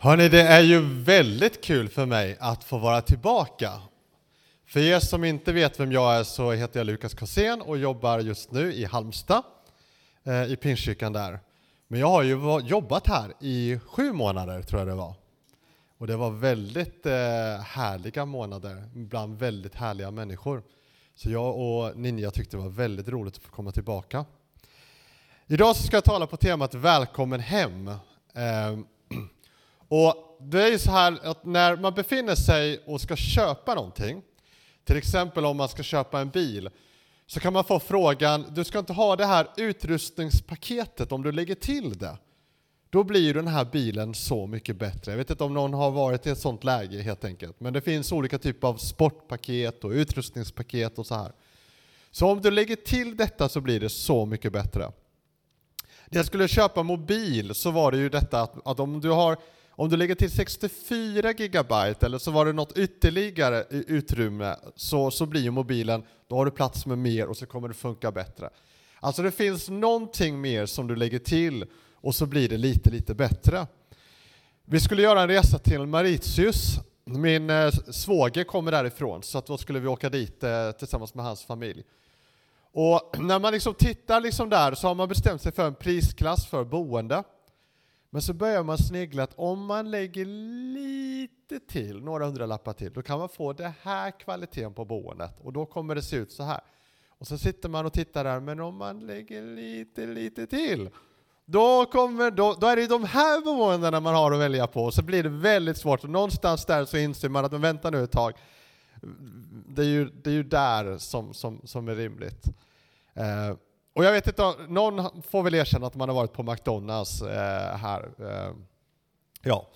Hörni, det är ju väldigt kul för mig att få vara tillbaka. För er som inte vet vem jag är så heter jag Lukas Korsén och jobbar just nu i Halmstad, eh, i Pingstkyrkan där. Men jag har ju jobbat här i sju månader, tror jag det var. Och det var väldigt eh, härliga månader, bland väldigt härliga människor. Så jag och Ninja tyckte det var väldigt roligt att få komma tillbaka. Idag så ska jag tala på temat Välkommen hem. Ehm, och det är ju så här att när man befinner sig och ska köpa någonting, till exempel om man ska köpa en bil, så kan man få frågan, du ska inte ha det här utrustningspaketet om du lägger till det. Då blir den här bilen så mycket bättre. Jag vet inte om någon har varit i ett sånt läge helt enkelt, men det finns olika typer av sportpaket och utrustningspaket och så här. Så om du lägger till detta så blir det så mycket bättre. När jag skulle köpa mobil så var det ju detta att, att om du har om du lägger till 64 gigabyte eller så var det något ytterligare utrymme så, så blir ju mobilen, då har du plats med mer och så kommer det funka bättre. Alltså det finns någonting mer som du lägger till och så blir det lite, lite bättre. Vi skulle göra en resa till Mauritius. Min eh, svåger kommer därifrån så att då skulle vi åka dit eh, tillsammans med hans familj. Och när man liksom tittar liksom där så har man bestämt sig för en prisklass för boende. Men så börjar man snegla att om man lägger lite till, några hundralappar till, då kan man få det här kvaliteten på boendet och då kommer det se ut så här. Och så sitter man och tittar där, men om man lägger lite, lite till, då, kommer, då, då är det de här boendena man har att välja på, och så blir det väldigt svårt. Och någonstans där så inser man att, men vänta nu ett tag, det är ju, det är ju där som, som, som är rimligt. Eh, och jag vet inte, någon får väl erkänna att man har varit på McDonalds eh, här. Eh, ja,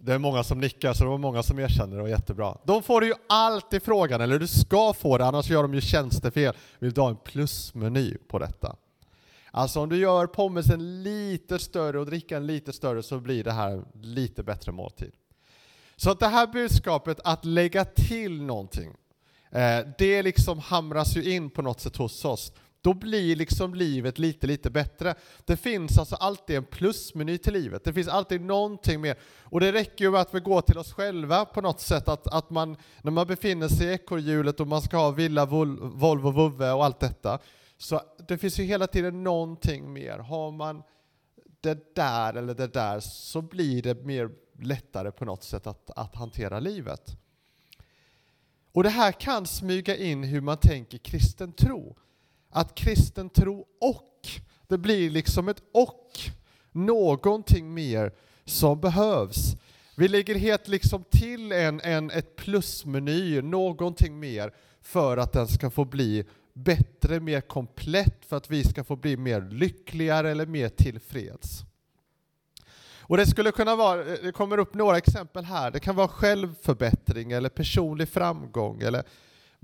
det är många som nickar, så det var många som erkänner det och jättebra. De får ju alltid frågan, eller du ska få det, annars gör de ju tjänstefel. Vill du ha en plusmeny på detta? Alltså om du gör pommesen lite större och drickan lite större så blir det här en lite bättre måltid. Så att det här budskapet att lägga till någonting, eh, det liksom hamras ju in på något sätt hos oss. Då blir liksom livet lite, lite bättre. Det finns alltså alltid en plusmeny till livet. Det finns alltid någonting mer. Och det räcker ju med att vi går till oss själva på något sätt, att, att man, när man befinner sig i ekorrhjulet och man ska ha villa, Volvo, vovve och allt detta, så det finns ju hela tiden någonting mer. Har man det där eller det där så blir det mer lättare på något sätt att, att hantera livet. Och det här kan smyga in hur man tänker kristen tro att kristen tro och, det blir liksom ett och, någonting mer som behövs. Vi lägger helt liksom till en, en, ett plusmeny, någonting mer, för att den ska få bli bättre, mer komplett, för att vi ska få bli mer lyckligare eller mer tillfreds. Och det skulle kunna vara, det kommer upp några exempel här, det kan vara självförbättring eller personlig framgång eller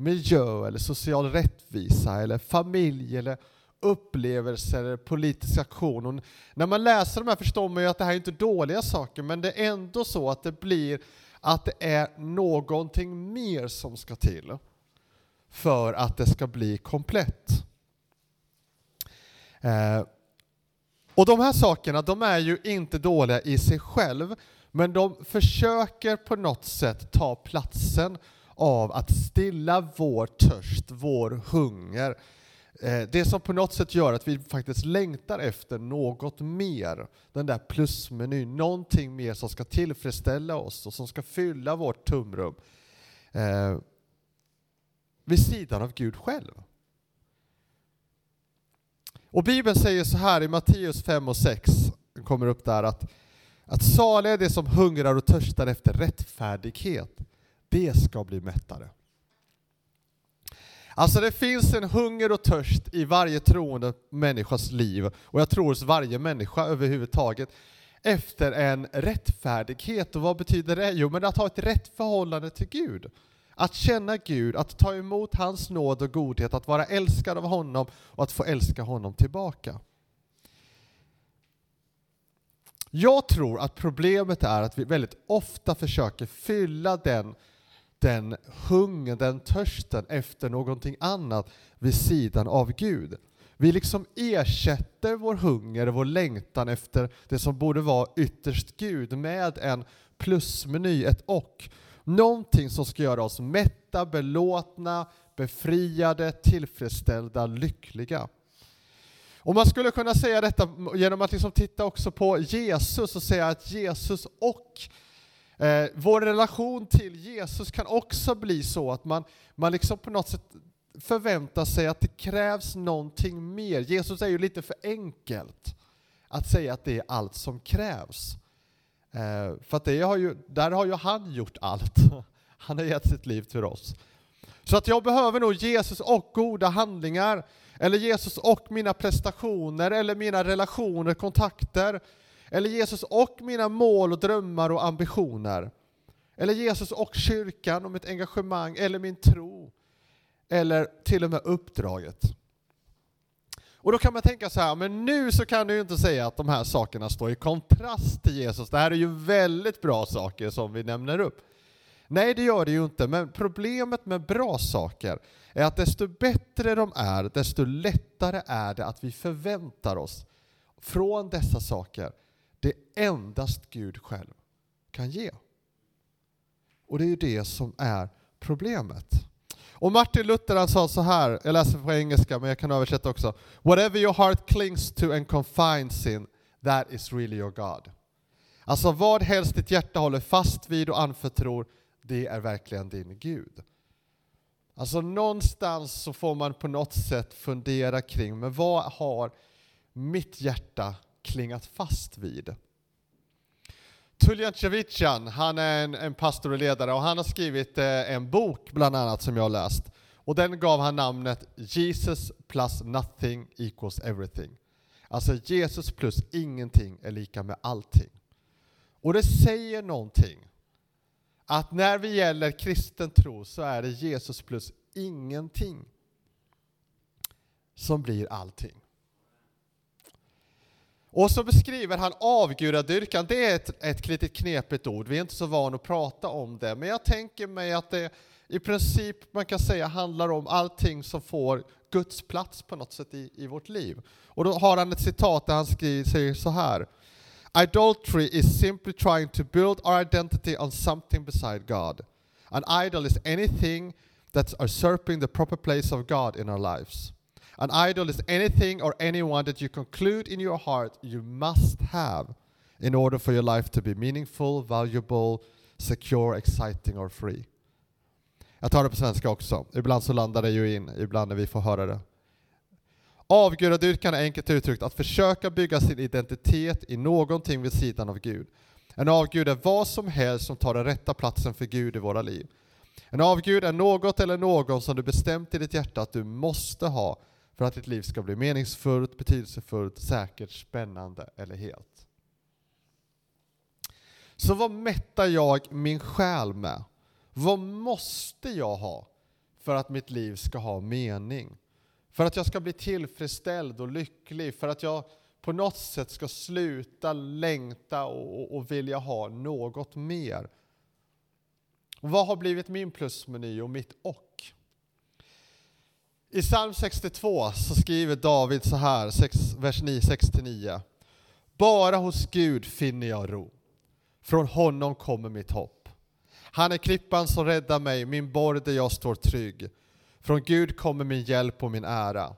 miljö eller social rättvisa eller familj eller upplevelser eller politisk aktion. Och när man läser de här förstår man ju att det här är inte dåliga saker, men det är ändå så att det blir att det är någonting mer som ska till för att det ska bli komplett. Eh, och de här sakerna, de är ju inte dåliga i sig själv, men de försöker på något sätt ta platsen av att stilla vår törst, vår hunger. Eh, det som på något sätt gör att vi faktiskt längtar efter något mer, den där plusmenyn, någonting mer som ska tillfredsställa oss och som ska fylla vårt tumrum. Eh, vid sidan av Gud själv. Och Bibeln säger så här i Matteus 5 och 6, kommer upp där att, att saliga är de som hungrar och törstar efter rättfärdighet, det ska bli mättade. Alltså det finns en hunger och törst i varje troende människas liv, och jag tror hos varje människa överhuvudtaget, efter en rättfärdighet. Och vad betyder det? Jo, men att ha ett rätt förhållande till Gud. Att känna Gud, att ta emot hans nåd och godhet, att vara älskad av honom och att få älska honom tillbaka. Jag tror att problemet är att vi väldigt ofta försöker fylla den den hungern, den törsten efter någonting annat vid sidan av Gud. Vi liksom ersätter vår hunger och vår längtan efter det som borde vara ytterst Gud med en plusmeny, ett och. Någonting som ska göra oss mätta, belåtna, befriade, tillfredsställda, lyckliga. Och man skulle kunna säga detta genom att liksom titta också på Jesus och säga att Jesus och eh, vår relation till Jesus kan också bli så att man, man liksom på något sätt förväntar sig att det krävs någonting mer. Jesus är ju lite för enkelt att säga att det är allt som krävs. Eh, för att det har ju, där har ju han gjort allt. Han har gett sitt liv till oss. Så att jag behöver nog Jesus och goda handlingar, eller Jesus och mina prestationer, eller mina relationer, kontakter, eller Jesus och mina mål och drömmar och ambitioner. Eller Jesus och kyrkan och mitt engagemang, eller min tro, eller till och med uppdraget. Och då kan man tänka så här, men nu så kan du ju inte säga att de här sakerna står i kontrast till Jesus. Det här är ju väldigt bra saker som vi nämner upp. Nej, det gör det ju inte, men problemet med bra saker är att desto bättre de är, desto lättare är det att vi förväntar oss från dessa saker det endast Gud själv kan ge. Och det är ju det som är problemet. Och Martin Luther han sa så här, jag läser på engelska men jag kan översätta också. Whatever your heart clings to and confines in, that is really your God. Alltså vad helst ditt hjärta håller fast vid och anförtror, det är verkligen din Gud. Alltså någonstans så får man på något sätt fundera kring, men vad har mitt hjärta klingat fast vid? Tuljan Cevichan, han är en, en pastor och ledare och han har skrivit eh, en bok bland annat som jag har läst. Och den gav han namnet Jesus plus nothing equals everything. Alltså Jesus plus ingenting är lika med allting. Och det säger någonting. Att när vi gäller kristen tro så är det Jesus plus ingenting som blir allting. Och så beskriver han avgudadyrkan, det är ett, ett litet knepigt ord, vi är inte så vana att prata om det, men jag tänker mig att det i princip, man kan säga, handlar om allting som får Guds plats på något sätt i, i vårt liv. Och då har han ett citat där han skriver, säger så här Idolatry is simply trying to build our identity on something beside God. An idol is anything that's usurping the proper place of God in our lives. An idol is anything or anyone that you conclude in your heart you must have in order for your life to be meaningful, valuable, secure, exciting or free. Jag tar det på svenska också. Ibland så landar det ju in, ibland när vi får höra det. Avgudadyrkan är enkelt uttryckt att försöka bygga sin identitet i någonting vid sidan av Gud. En avgud är vad som helst som tar den rätta platsen för Gud i våra liv. En avgud är något eller någon som du bestämt i ditt hjärta att du måste ha för att ditt liv ska bli meningsfullt, betydelsefullt, säkert, spännande eller helt. Så vad mättar jag min själ med? Vad måste jag ha för att mitt liv ska ha mening? För att jag ska bli tillfredsställd och lycklig, för att jag på något sätt ska sluta längta och, och vilja ha något mer. vad har blivit min plusmeny och mitt och? I psalm 62 så skriver David så här, 6, vers 9, 6-9. Bara hos Gud finner jag ro. Från honom kommer mitt hopp. Han är klippan som räddar mig, min borg där jag står trygg. Från Gud kommer min hjälp och min ära.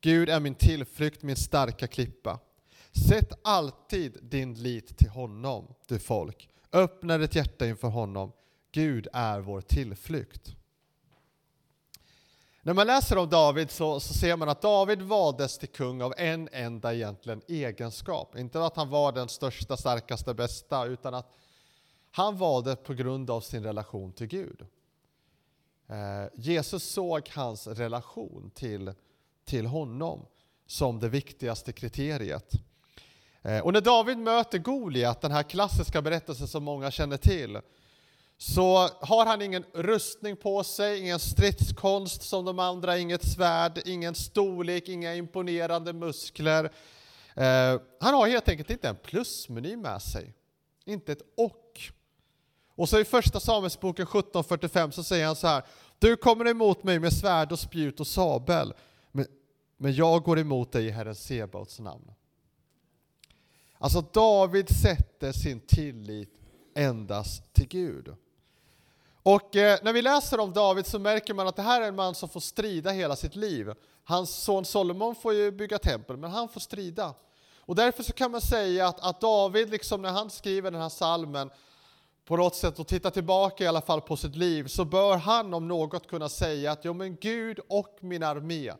Gud är min tillflykt, min starka klippa. Sätt alltid din lit till honom, du folk. Öppna ditt hjärta inför honom. Gud är vår tillflykt. När man läser om David så, så, ser man att David valdes till kung av en enda egentligen egenskap. Inte att han var den största, starkaste, bästa, utan att han valde på grund av sin relation till Gud. Eh, Jesus såg hans relation till, till honom som det viktigaste kriteriet. Eh, och när David möter Goliat, den här klassiska berättelsen som många känner till, så har han ingen rustning på sig, ingen stridskonst som de andra, inget svärd, ingen storlek, inga imponerande muskler. Eh, han har helt enkelt inte en plusmeny med sig, inte ett och. Och så i första Samuelsboken 17.45 så säger han så här, du kommer emot mig med svärd och spjut och sabel, men, men jag går emot dig i Herren Sebaots namn. Alltså David sätter sin tillit endast till Gud. Och eh, när vi läser om David så märker man att det här är en man som får strida hela sitt liv. Hans son Solomon får ju bygga tempel, men han får strida. Och därför så kan man säga att, att David, liksom när han skriver den här salmen, på något sätt och tittar tillbaka i alla fall på sitt liv, så bör han om något kunna säga att jo men Gud och min armé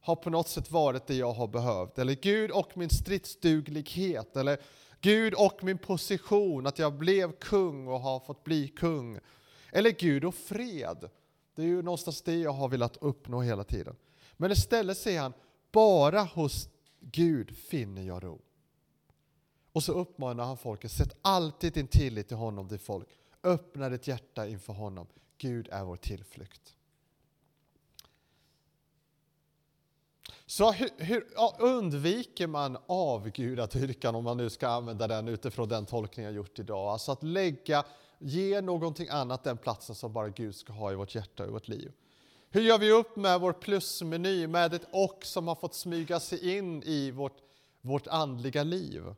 har på något sätt varit det jag har behövt. Eller Gud och min stridsduglighet. Eller Gud och min position, att jag blev kung och har fått bli kung. Eller Gud och fred. Det är ju någonstans det jag har velat uppnå hela tiden. Men istället säger han, bara hos Gud finner jag ro. Och så uppmanar han folket, sätt alltid din tillit till honom, ditt folk. Öppna ditt hjärta inför honom. Gud är vår tillflykt. Så hur, hur ja, undviker man avgudadyrkan om man nu ska använda den utifrån den tolkning jag gjort idag? Alltså att lägga, ge någonting annat den platsen som bara Gud ska ha i vårt hjärta och i vårt liv. Hur gör vi upp med vår plusmeny, med ett och som har fått smyga sig in i vårt, vårt andliga liv?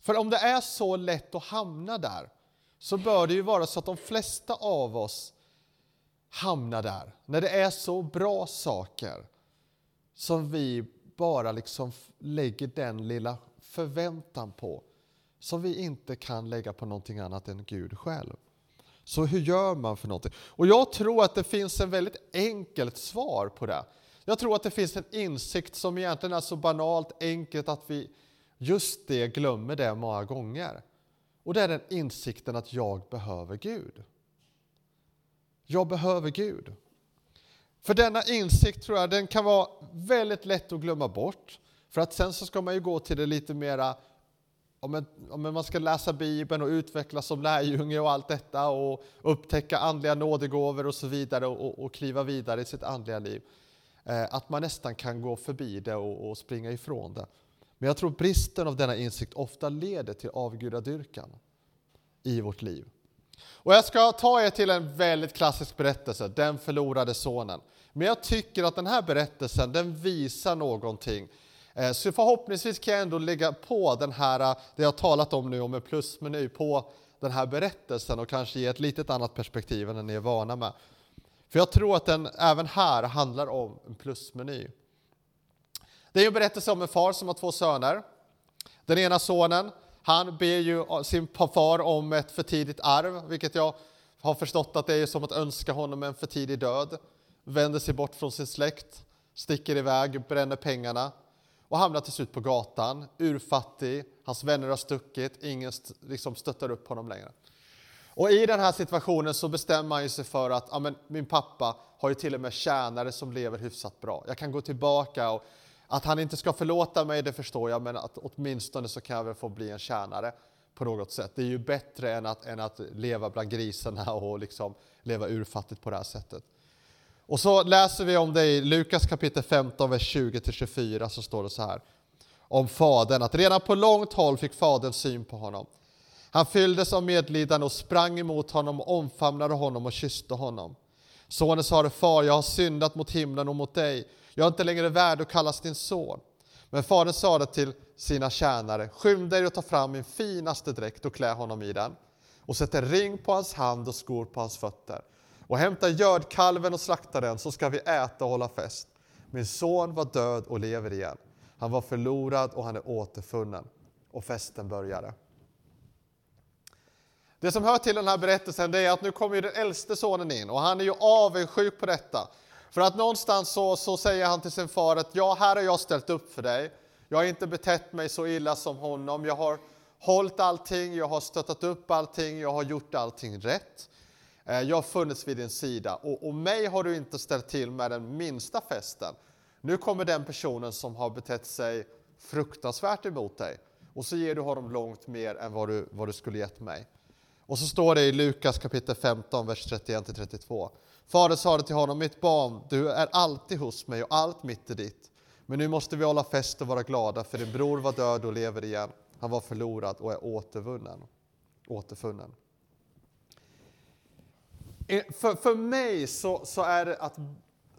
För om det är så lätt att hamna där, så bör det ju vara så att de flesta av oss hamnar där. När det är så bra saker som vi bara liksom lägger den lilla förväntan på, som vi inte kan lägga på någonting annat än Gud själv. Så hur gör man för någonting? Och jag tror att det finns en väldigt enkelt svar på det. Jag tror att det finns en insikt som egentligen är så banalt enkelt att vi just det glömmer det många gånger. Och det är den insikten att jag behöver Gud. Jag behöver Gud. För denna insikt tror jag den kan vara väldigt lätt att glömma bort. För att sen så ska man ju gå till det lite mera om, om man ska läsa Bibeln och utvecklas som lärjunge och allt detta och upptäcka andliga nådegåvor och så vidare och, och kliva vidare i sitt andliga liv. Eh, att man nästan kan gå förbi det och, och springa ifrån det. Men jag tror bristen av denna insikt ofta leder till avgudadyrkan i vårt liv. Och jag ska ta er till en väldigt klassisk berättelse, Den förlorade sonen. Men jag tycker att den här berättelsen den visar någonting. Eh, så förhoppningsvis kan jag ändå lägga på den här, eh, det jag talat om nu om en plusmeny, på den här berättelsen och kanske ge ett litet annat perspektiv än den ni är vana med. För jag tror att den även här handlar om en plusmeny. Det är en berättelse om en far som har två söner. Den ena sonen, han ber ju eh, sin far om ett för tidigt arv, vilket jag har förstått att det är som att önska honom en för tidig död. Vänder sig bort från sin släkt, sticker iväg, bränner pengarna och hamnar till slut på gatan, urfattig, hans vänner har stuckit, ingen liksom stöttar upp honom längre. Och i den här situationen så bestämmer han sig för att ja, min pappa har ju till och med tjänare som lever hyfsat bra. Jag kan gå tillbaka och att han inte ska förlåta mig, det förstår jag, men att åtminstone så kan jag väl få bli en tjänare på något sätt. Det är ju bättre än att, än att leva bland grisarna och liksom leva urfattigt på det här sättet. Och så läser vi om det i Lukas kapitel 15, vers 20-24, så står det så här om fadern, att redan på långt håll fick fadern syn på honom. Han fylldes av medlidande och sprang emot honom, omfamnade honom och kysste honom. Sonen sade, far, jag har syndat mot himlen och mot dig jag är inte längre värd att kallas din son. Men fadern sade till sina tjänare, skynda er och ta fram min finaste dräkt och klä honom i den och sätt en ring på hans hand och skor på hans fötter och hämta gödkalven och slakta den så ska vi äta och hålla fest. Min son var död och lever igen. Han var förlorad och han är återfunnen. Och festen började. Det som hör till den här berättelsen det är att nu kommer ju den äldste sonen in och han är ju avundsjuk på detta. För att någonstans så, så säger han till sin far att ja, här har jag ställt upp för dig. Jag har inte betett mig så illa som honom. Jag har hållit allting, jag har stöttat upp allting, jag har gjort allting rätt. Eh, jag har funnits vid din sida och, och mig har du inte ställt till med den minsta festen. Nu kommer den personen som har betett sig fruktansvärt emot dig och så ger du honom långt mer än vad du, vad du skulle gett mig. Och så står det i Lukas kapitel 15, vers 31-32. Fadern sade till honom, mitt barn, du är alltid hos mig och allt mitt är ditt. Men nu måste vi hålla fest och vara glada, för din bror var död och lever igen. Han var förlorad och är återvunnen. återfunnen. Eh, för, för mig så, så är det att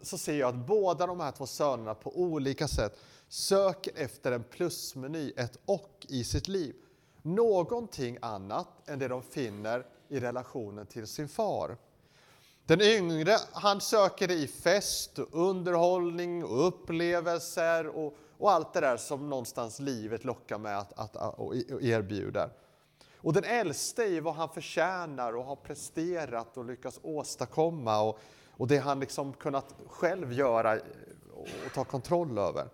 så ser jag att båda de här två sönerna på olika sätt söker efter en plusmeny, ett och i sitt liv. Någonting annat än det de finner i relationen till sin far. Den yngre, han söker det i fest underhållning och upplevelser och, och allt det där som någonstans livet lockar med att, att, att och erbjuder. Och den äldste i vad han förtjänar och har presterat och lyckats åstadkomma och, och det han liksom kunnat själv göra och ta kontroll över.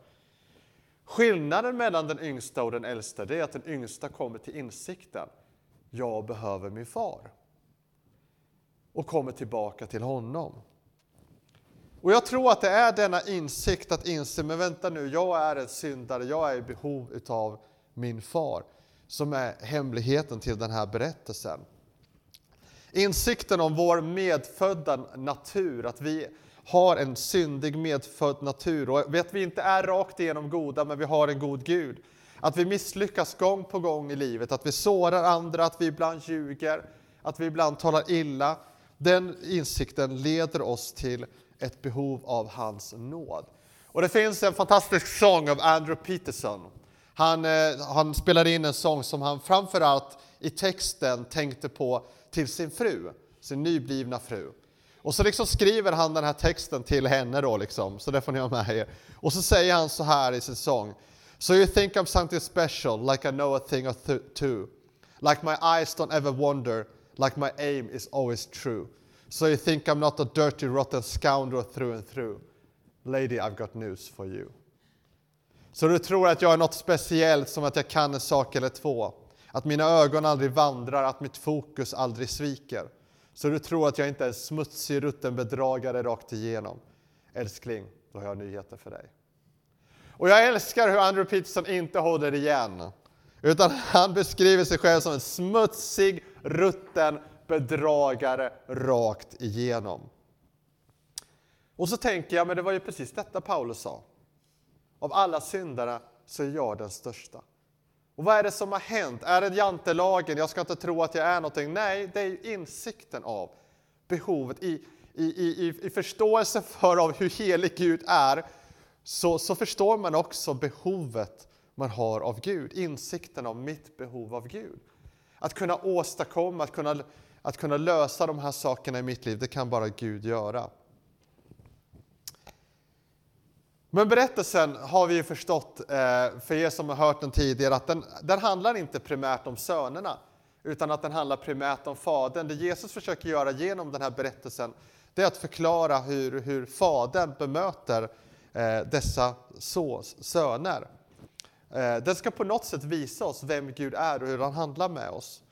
Skillnaden mellan den yngsta och den äldsta är att den yngsta kommer till insikten. Jag behöver min far. Och kommer tillbaka till honom. Och jag tror att det är denna insikt att inse, men vänta nu, jag är en syndare, jag är i behov utav min far, som är hemligheten till den här berättelsen. Insikten om vår medfödda natur, att vi har en syndig medfödd natur och att vi inte är rakt igenom goda, men vi har en god Gud. Att vi misslyckas gång på gång i livet, att vi sårar andra, att vi ibland ljuger, att vi ibland talar illa. Den insikten leder oss till ett behov av hans nåd. Och det finns en fantastisk sång av Andrew Peterson. Han, eh, han spelade in en sång som han framförallt i texten tänkte på till sin fru, sin nyblivna fru. Och så liksom skriver han den här texten till henne då, liksom, så det får ni ha med er. Och så säger han så här i sin sång. So you think I'm something special, like I know a thing or two. Like my eyes don't ever wander, like my aim is always true. So you think I'm not a dirty rotten scoundrel through and through. Lady, I've got news for you. Så du tror att jag är något speciellt, som att jag kan en sak eller två. Att mina ögon aldrig vandrar, att mitt fokus aldrig sviker. Så du tror att jag inte är en smutsig, rutten bedragare rakt igenom. Älskling, då har jag nyheter för dig. Och jag älskar hur Andrew Peterson inte håller igen. Utan han beskriver sig själv som en smutsig, rutten bedragare rakt igenom. Och så tänker jag, men det var ju precis detta Paulus sa. Av alla syndare så är jag den största. Och vad är det som har hänt? Är det jantelagen? Jag ska inte tro att jag är någonting. Nej, det är insikten av behovet i, i, i, i förståelse för av hur helig Gud är, så, så förstår man också behovet man har av Gud, insikten av mitt behov av Gud. Att kunna åstadkomma, att kunna, att kunna lösa de här sakerna i mitt liv, det kan bara Gud göra. Men berättelsen har vi ju förstått, eh, för er som har hört den tidigare, att den, den handlar inte primärt om sönerna, utan att den handlar primärt om Fadern. Det Jesus försöker göra genom den här berättelsen, det är att förklara hur, hur Fadern bemöter eh, dessa så, söner. Eh, den ska på något sätt visa oss vem Gud är och hur han handlar med oss.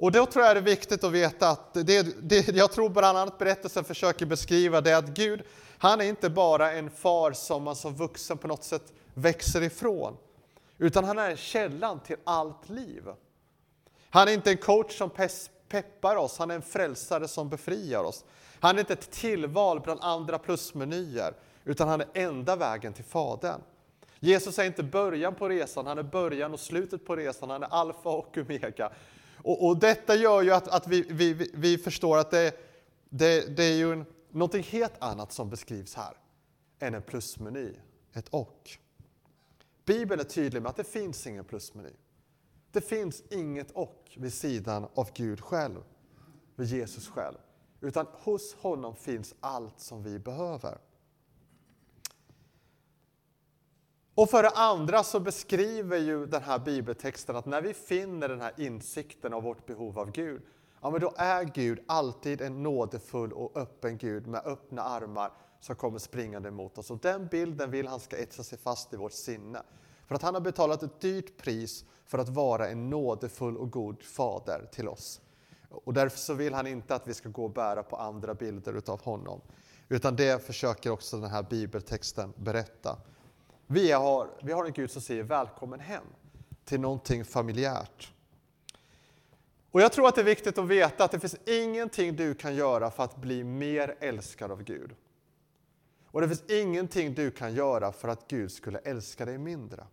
Och då tror jag det är viktigt att veta att det, det jag tror bland annat berättelsen försöker beskriva det är att Gud, han är inte bara en far som man som vuxen på något sätt växer ifrån, utan han är källan till allt liv. Han är inte en coach som peppar oss, han är en frälsare som befriar oss. Han är inte ett tillval bland andra plusmenyer, utan han är enda vägen till Fadern. Jesus är inte början på resan, han är början och slutet på resan, han är alfa och omega. Och, och detta gör ju att, att vi, vi, vi förstår att det, det, det är ju en, någonting helt annat som beskrivs här än en plusmeny, ett och. Bibeln är tydlig med att det finns ingen plusmeny. Det finns inget och vid sidan av Gud själv, vid Jesus själv. Utan hos honom finns allt som vi behöver. Och för det andra så beskriver ju den här bibeltexten att när vi finner den här insikten av vårt behov av Gud, ja men då är Gud alltid en nådefull och öppen Gud med öppna armar som kommer springande mot oss. Och den bilden vill han ska etsa sig fast i vårt sinne. För att han har betalat ett dyrt pris för att vara en nådefull och god fader till oss. Och därför så vill han inte att vi ska gå och bära på andra bilder utav honom. Utan det försöker också den här bibeltexten berätta. Vi har, vi har en Gud som säger välkommen hem till någonting familjärt. Och jag tror att det är viktigt att veta att det finns ingenting du kan göra för att bli mer älskad av Gud. Och det finns ingenting du kan göra för att Gud skulle älska dig mindre.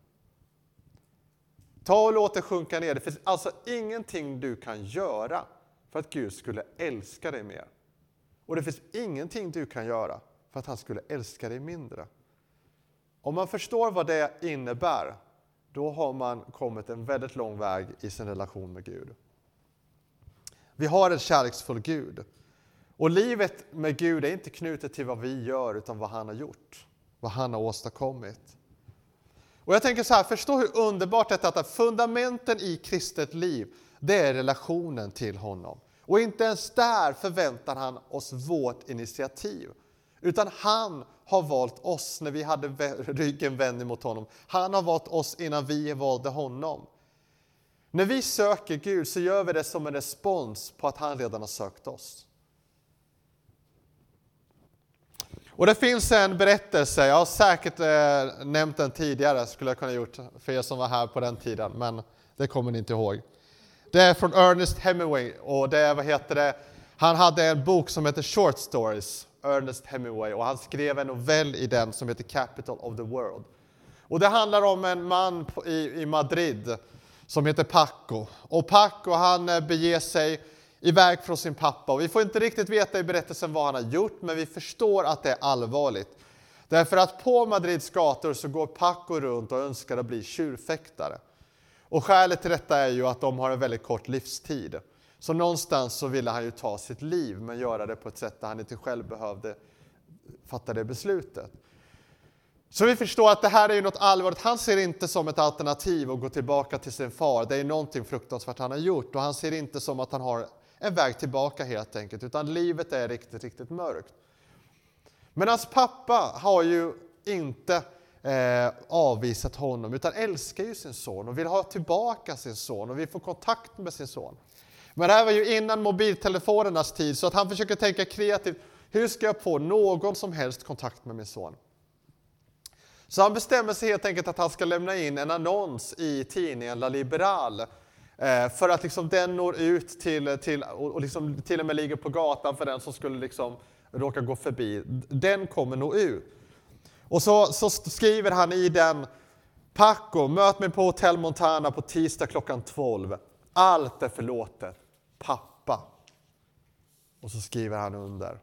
Ta och låt det sjunka ner. Det finns alltså ingenting du kan göra för att Gud skulle älska dig mer. Och det finns ingenting du kan göra för för att han skulle älska dig mindre. Om man förstår vad det innebär, då har man kommit en väldigt lång väg i sin relation med Gud. Vi har en kärleksfull Gud. Och livet med Gud är inte knutet till vad vi gör, utan vad han har gjort. Vad han har åstadkommit. Och jag tänker så här, förstå hur underbart detta är att fundamenten i kristet liv, det är relationen till honom. Och inte ens där förväntar han oss vårt initiativ. Utan han har valt oss när vi hade ryggen vänd mot honom. Han har valt oss innan vi valde honom. När vi söker Gud så gör vi det som en respons på att han redan har sökt oss. Och det finns en berättelse, jag har säkert eh, nämnt den tidigare, skulle jag kunna gjort för er som var här på den tiden, men det kommer ni inte ihåg. Det är från Ernest Hemingway och det är, vad heter det, han hade en bok som heter Short Stories, Ernest Hemingway, och han skrev en novell i den som heter Capital of the World. Och det handlar om en man i, i Madrid som heter Paco. Och Paco han eh, beger sig iväg från sin pappa. Och vi får inte riktigt veta i berättelsen vad han har gjort, men vi förstår att det är allvarligt. Därför att på Madrids gator så går Paco runt och önskar att bli tjurfäktare. Och skälet till detta är ju att de har en väldigt kort livstid. Så någonstans så ville han ju ta sitt liv, men göra det på ett sätt där han inte själv behövde fatta det beslutet. Så vi förstår att det här är ju något allvarligt. Han ser inte som ett alternativ att gå tillbaka till sin far. Det är någonting fruktansvärt han har gjort och han ser inte som att han har en väg tillbaka helt enkelt, utan livet är riktigt, riktigt mörkt. Men hans pappa har ju inte eh, avvisat honom, utan älskar ju sin son och vill ha tillbaka sin son och vill få kontakt med sin son. Men det här var ju innan mobiltelefonernas tid, så att han försöker tänka kreativt. Hur ska jag få någon som helst kontakt med min son? Så han bestämmer sig helt enkelt att han ska lämna in en annons i tidningen La Liberal eh, för att liksom den når ut till, till och liksom till och med ligger på gatan för den som skulle liksom råka gå förbi. Den kommer nå ut. Och så, så skriver han i den Paco, möt mig på Hotel Montana på tisdag klockan 12. Allt är förlåtet. Pappa. Och så skriver han under.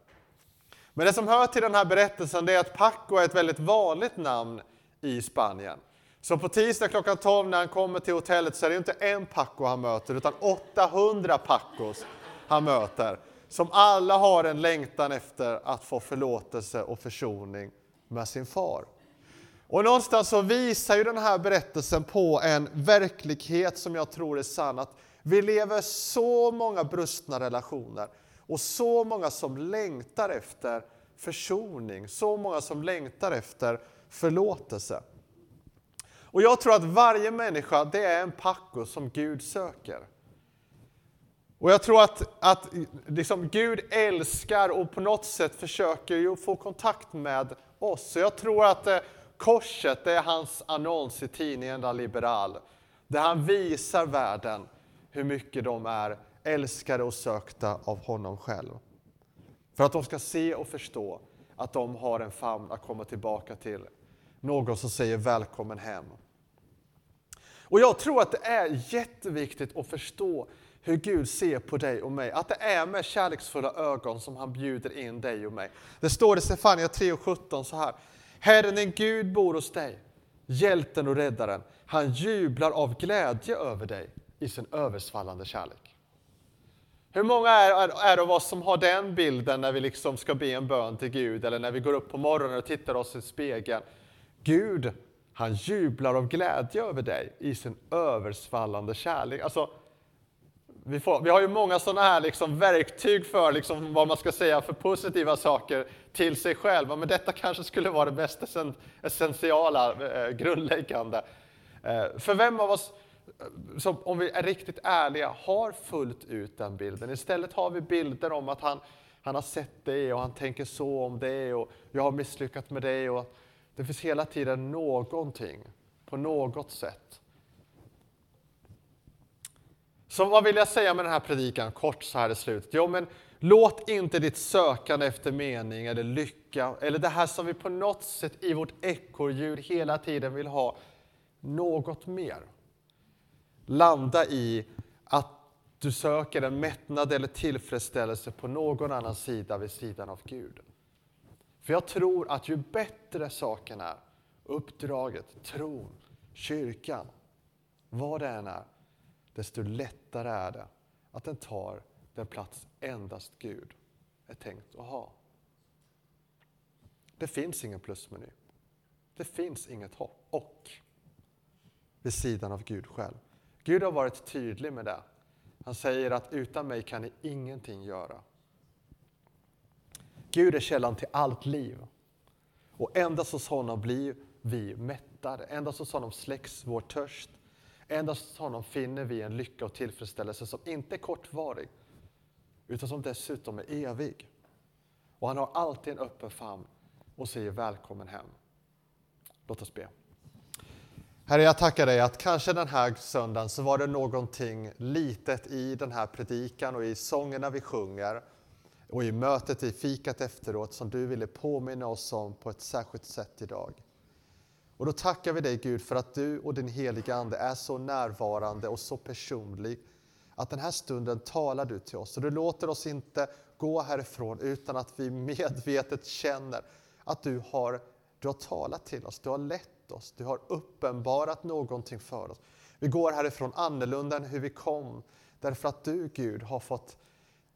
Men det som hör till den här berättelsen är att Paco är ett väldigt vanligt namn i Spanien. Så på tisdag klockan 12 när han kommer till hotellet så är det inte en Paco han möter utan 800 Pacos han möter. Som alla har en längtan efter att få förlåtelse och försoning med sin far. Och någonstans så visar ju den här berättelsen på en verklighet som jag tror är sann. Att vi lever så många brustna relationer och så många som längtar efter försoning, så många som längtar efter förlåtelse. Och jag tror att varje människa, det är en Paco som Gud söker. Och jag tror att, att liksom Gud älskar och på något sätt försöker få kontakt med oss. Så jag tror att eh, korset är hans annons i tidningen La Liberal. Där han visar världen hur mycket de är älskade och sökta av honom själv. För att de ska se och förstå att de har en famn att komma tillbaka till. Någon som säger välkommen hem. Och jag tror att det är jätteviktigt att förstå hur Gud ser på dig och mig. Att det är med kärleksfulla ögon som han bjuder in dig och mig. Det står i Stefania 3.17 så här. Herren din Gud bor hos dig, hjälten och räddaren. Han jublar av glädje över dig i sin översvallande kärlek. Hur många är, är, är av oss som har den bilden när vi liksom ska be en bön till Gud eller när vi går upp på morgonen och tittar oss i spegeln? Gud, han jublar av glädje över dig i sin översvallande kärlek. Alltså, vi, får, vi har ju många sådana här liksom verktyg för liksom vad man ska säga för positiva saker till sig själv. Men detta kanske skulle vara det mest essentiala, eh, grundläggande. Eh, för vem av oss som om vi är riktigt ärliga, har fullt ut den bilden. Istället har vi bilder om att han, han har sett det och han tänker så om det och jag har misslyckats med det. Och det finns hela tiden någonting, på något sätt. Så vad vill jag säga med den här predikan, kort så här i slutet? Jo, men låt inte ditt sökande efter mening eller lycka, eller det här som vi på något sätt i vårt ekorrhjul hela tiden vill ha, något mer landa i att du söker en mättnad eller tillfredsställelse på någon annan sida vid sidan av Gud. För jag tror att ju bättre saken är, uppdraget, tron, kyrkan, vad det än är, desto lättare är det att den tar den plats endast Gud är tänkt att ha. Det finns ingen plusmeny. Det finns inget hopp och vid sidan av Gud själv. Gud har varit tydlig med det. Han säger att utan mig kan ni ingenting göra. Gud är källan till allt liv. Och endast hos honom blir vi mättade. Endast hos honom släcks vår törst. Endast hos honom finner vi en lycka och tillfredsställelse som inte är kortvarig, utan som dessutom är evig. Och han har alltid en öppen famn och säger välkommen hem. Låt oss be. Herre, jag tackar dig att kanske den här söndagen så var det någonting litet i den här predikan och i sångerna vi sjunger och i mötet i fikat efteråt som du ville påminna oss om på ett särskilt sätt idag. Och då tackar vi dig Gud för att du och din heliga Ande är så närvarande och så personlig att den här stunden talar du till oss och du låter oss inte gå härifrån utan att vi medvetet känner att du har, du har talat till oss, du har lett oss, du har uppenbarat någonting för oss. Vi går härifrån annorlunda än hur vi kom därför att du Gud har fått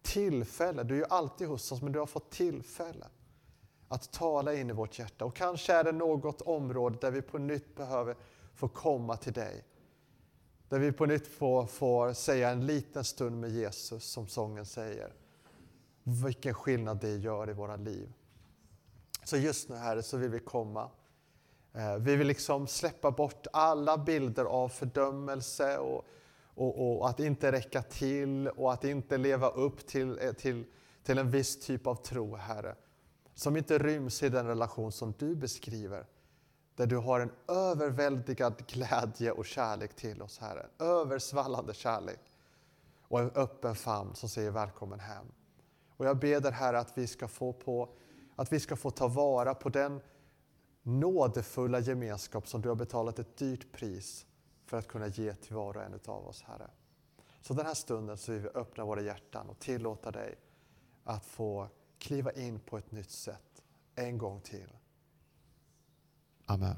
tillfälle, du är ju alltid hos oss, men du har fått tillfälle att tala in i vårt hjärta. Och kanske är det något område där vi på nytt behöver få komma till dig. Där vi på nytt får, får säga en liten stund med Jesus, som sången säger. Vilken skillnad det gör i våra liv. Så just nu Herre, så vill vi komma. Eh, vi vill liksom släppa bort alla bilder av fördömelse och, och, och, att inte räcka till och att inte leva upp till, eh, till, till en viss typ av tro, Herre. Som inte ryms i den relation som du beskriver. Där du har en överväldigad glädje och kärlek till oss, Herre. Översvallande kärlek. Och en öppen famn som säger välkommen hem. Och jag ber dig, Herre, att vi ska få på att vi ska få ta vara på den nådefulla gemenskap som du har betalat ett dyrt pris för att kunna ge till var och en av oss, Herre. Så den här stunden så vill vi öppna våra hjärtan och tillåta dig att få kliva in på ett nytt sätt en gång till. Amen.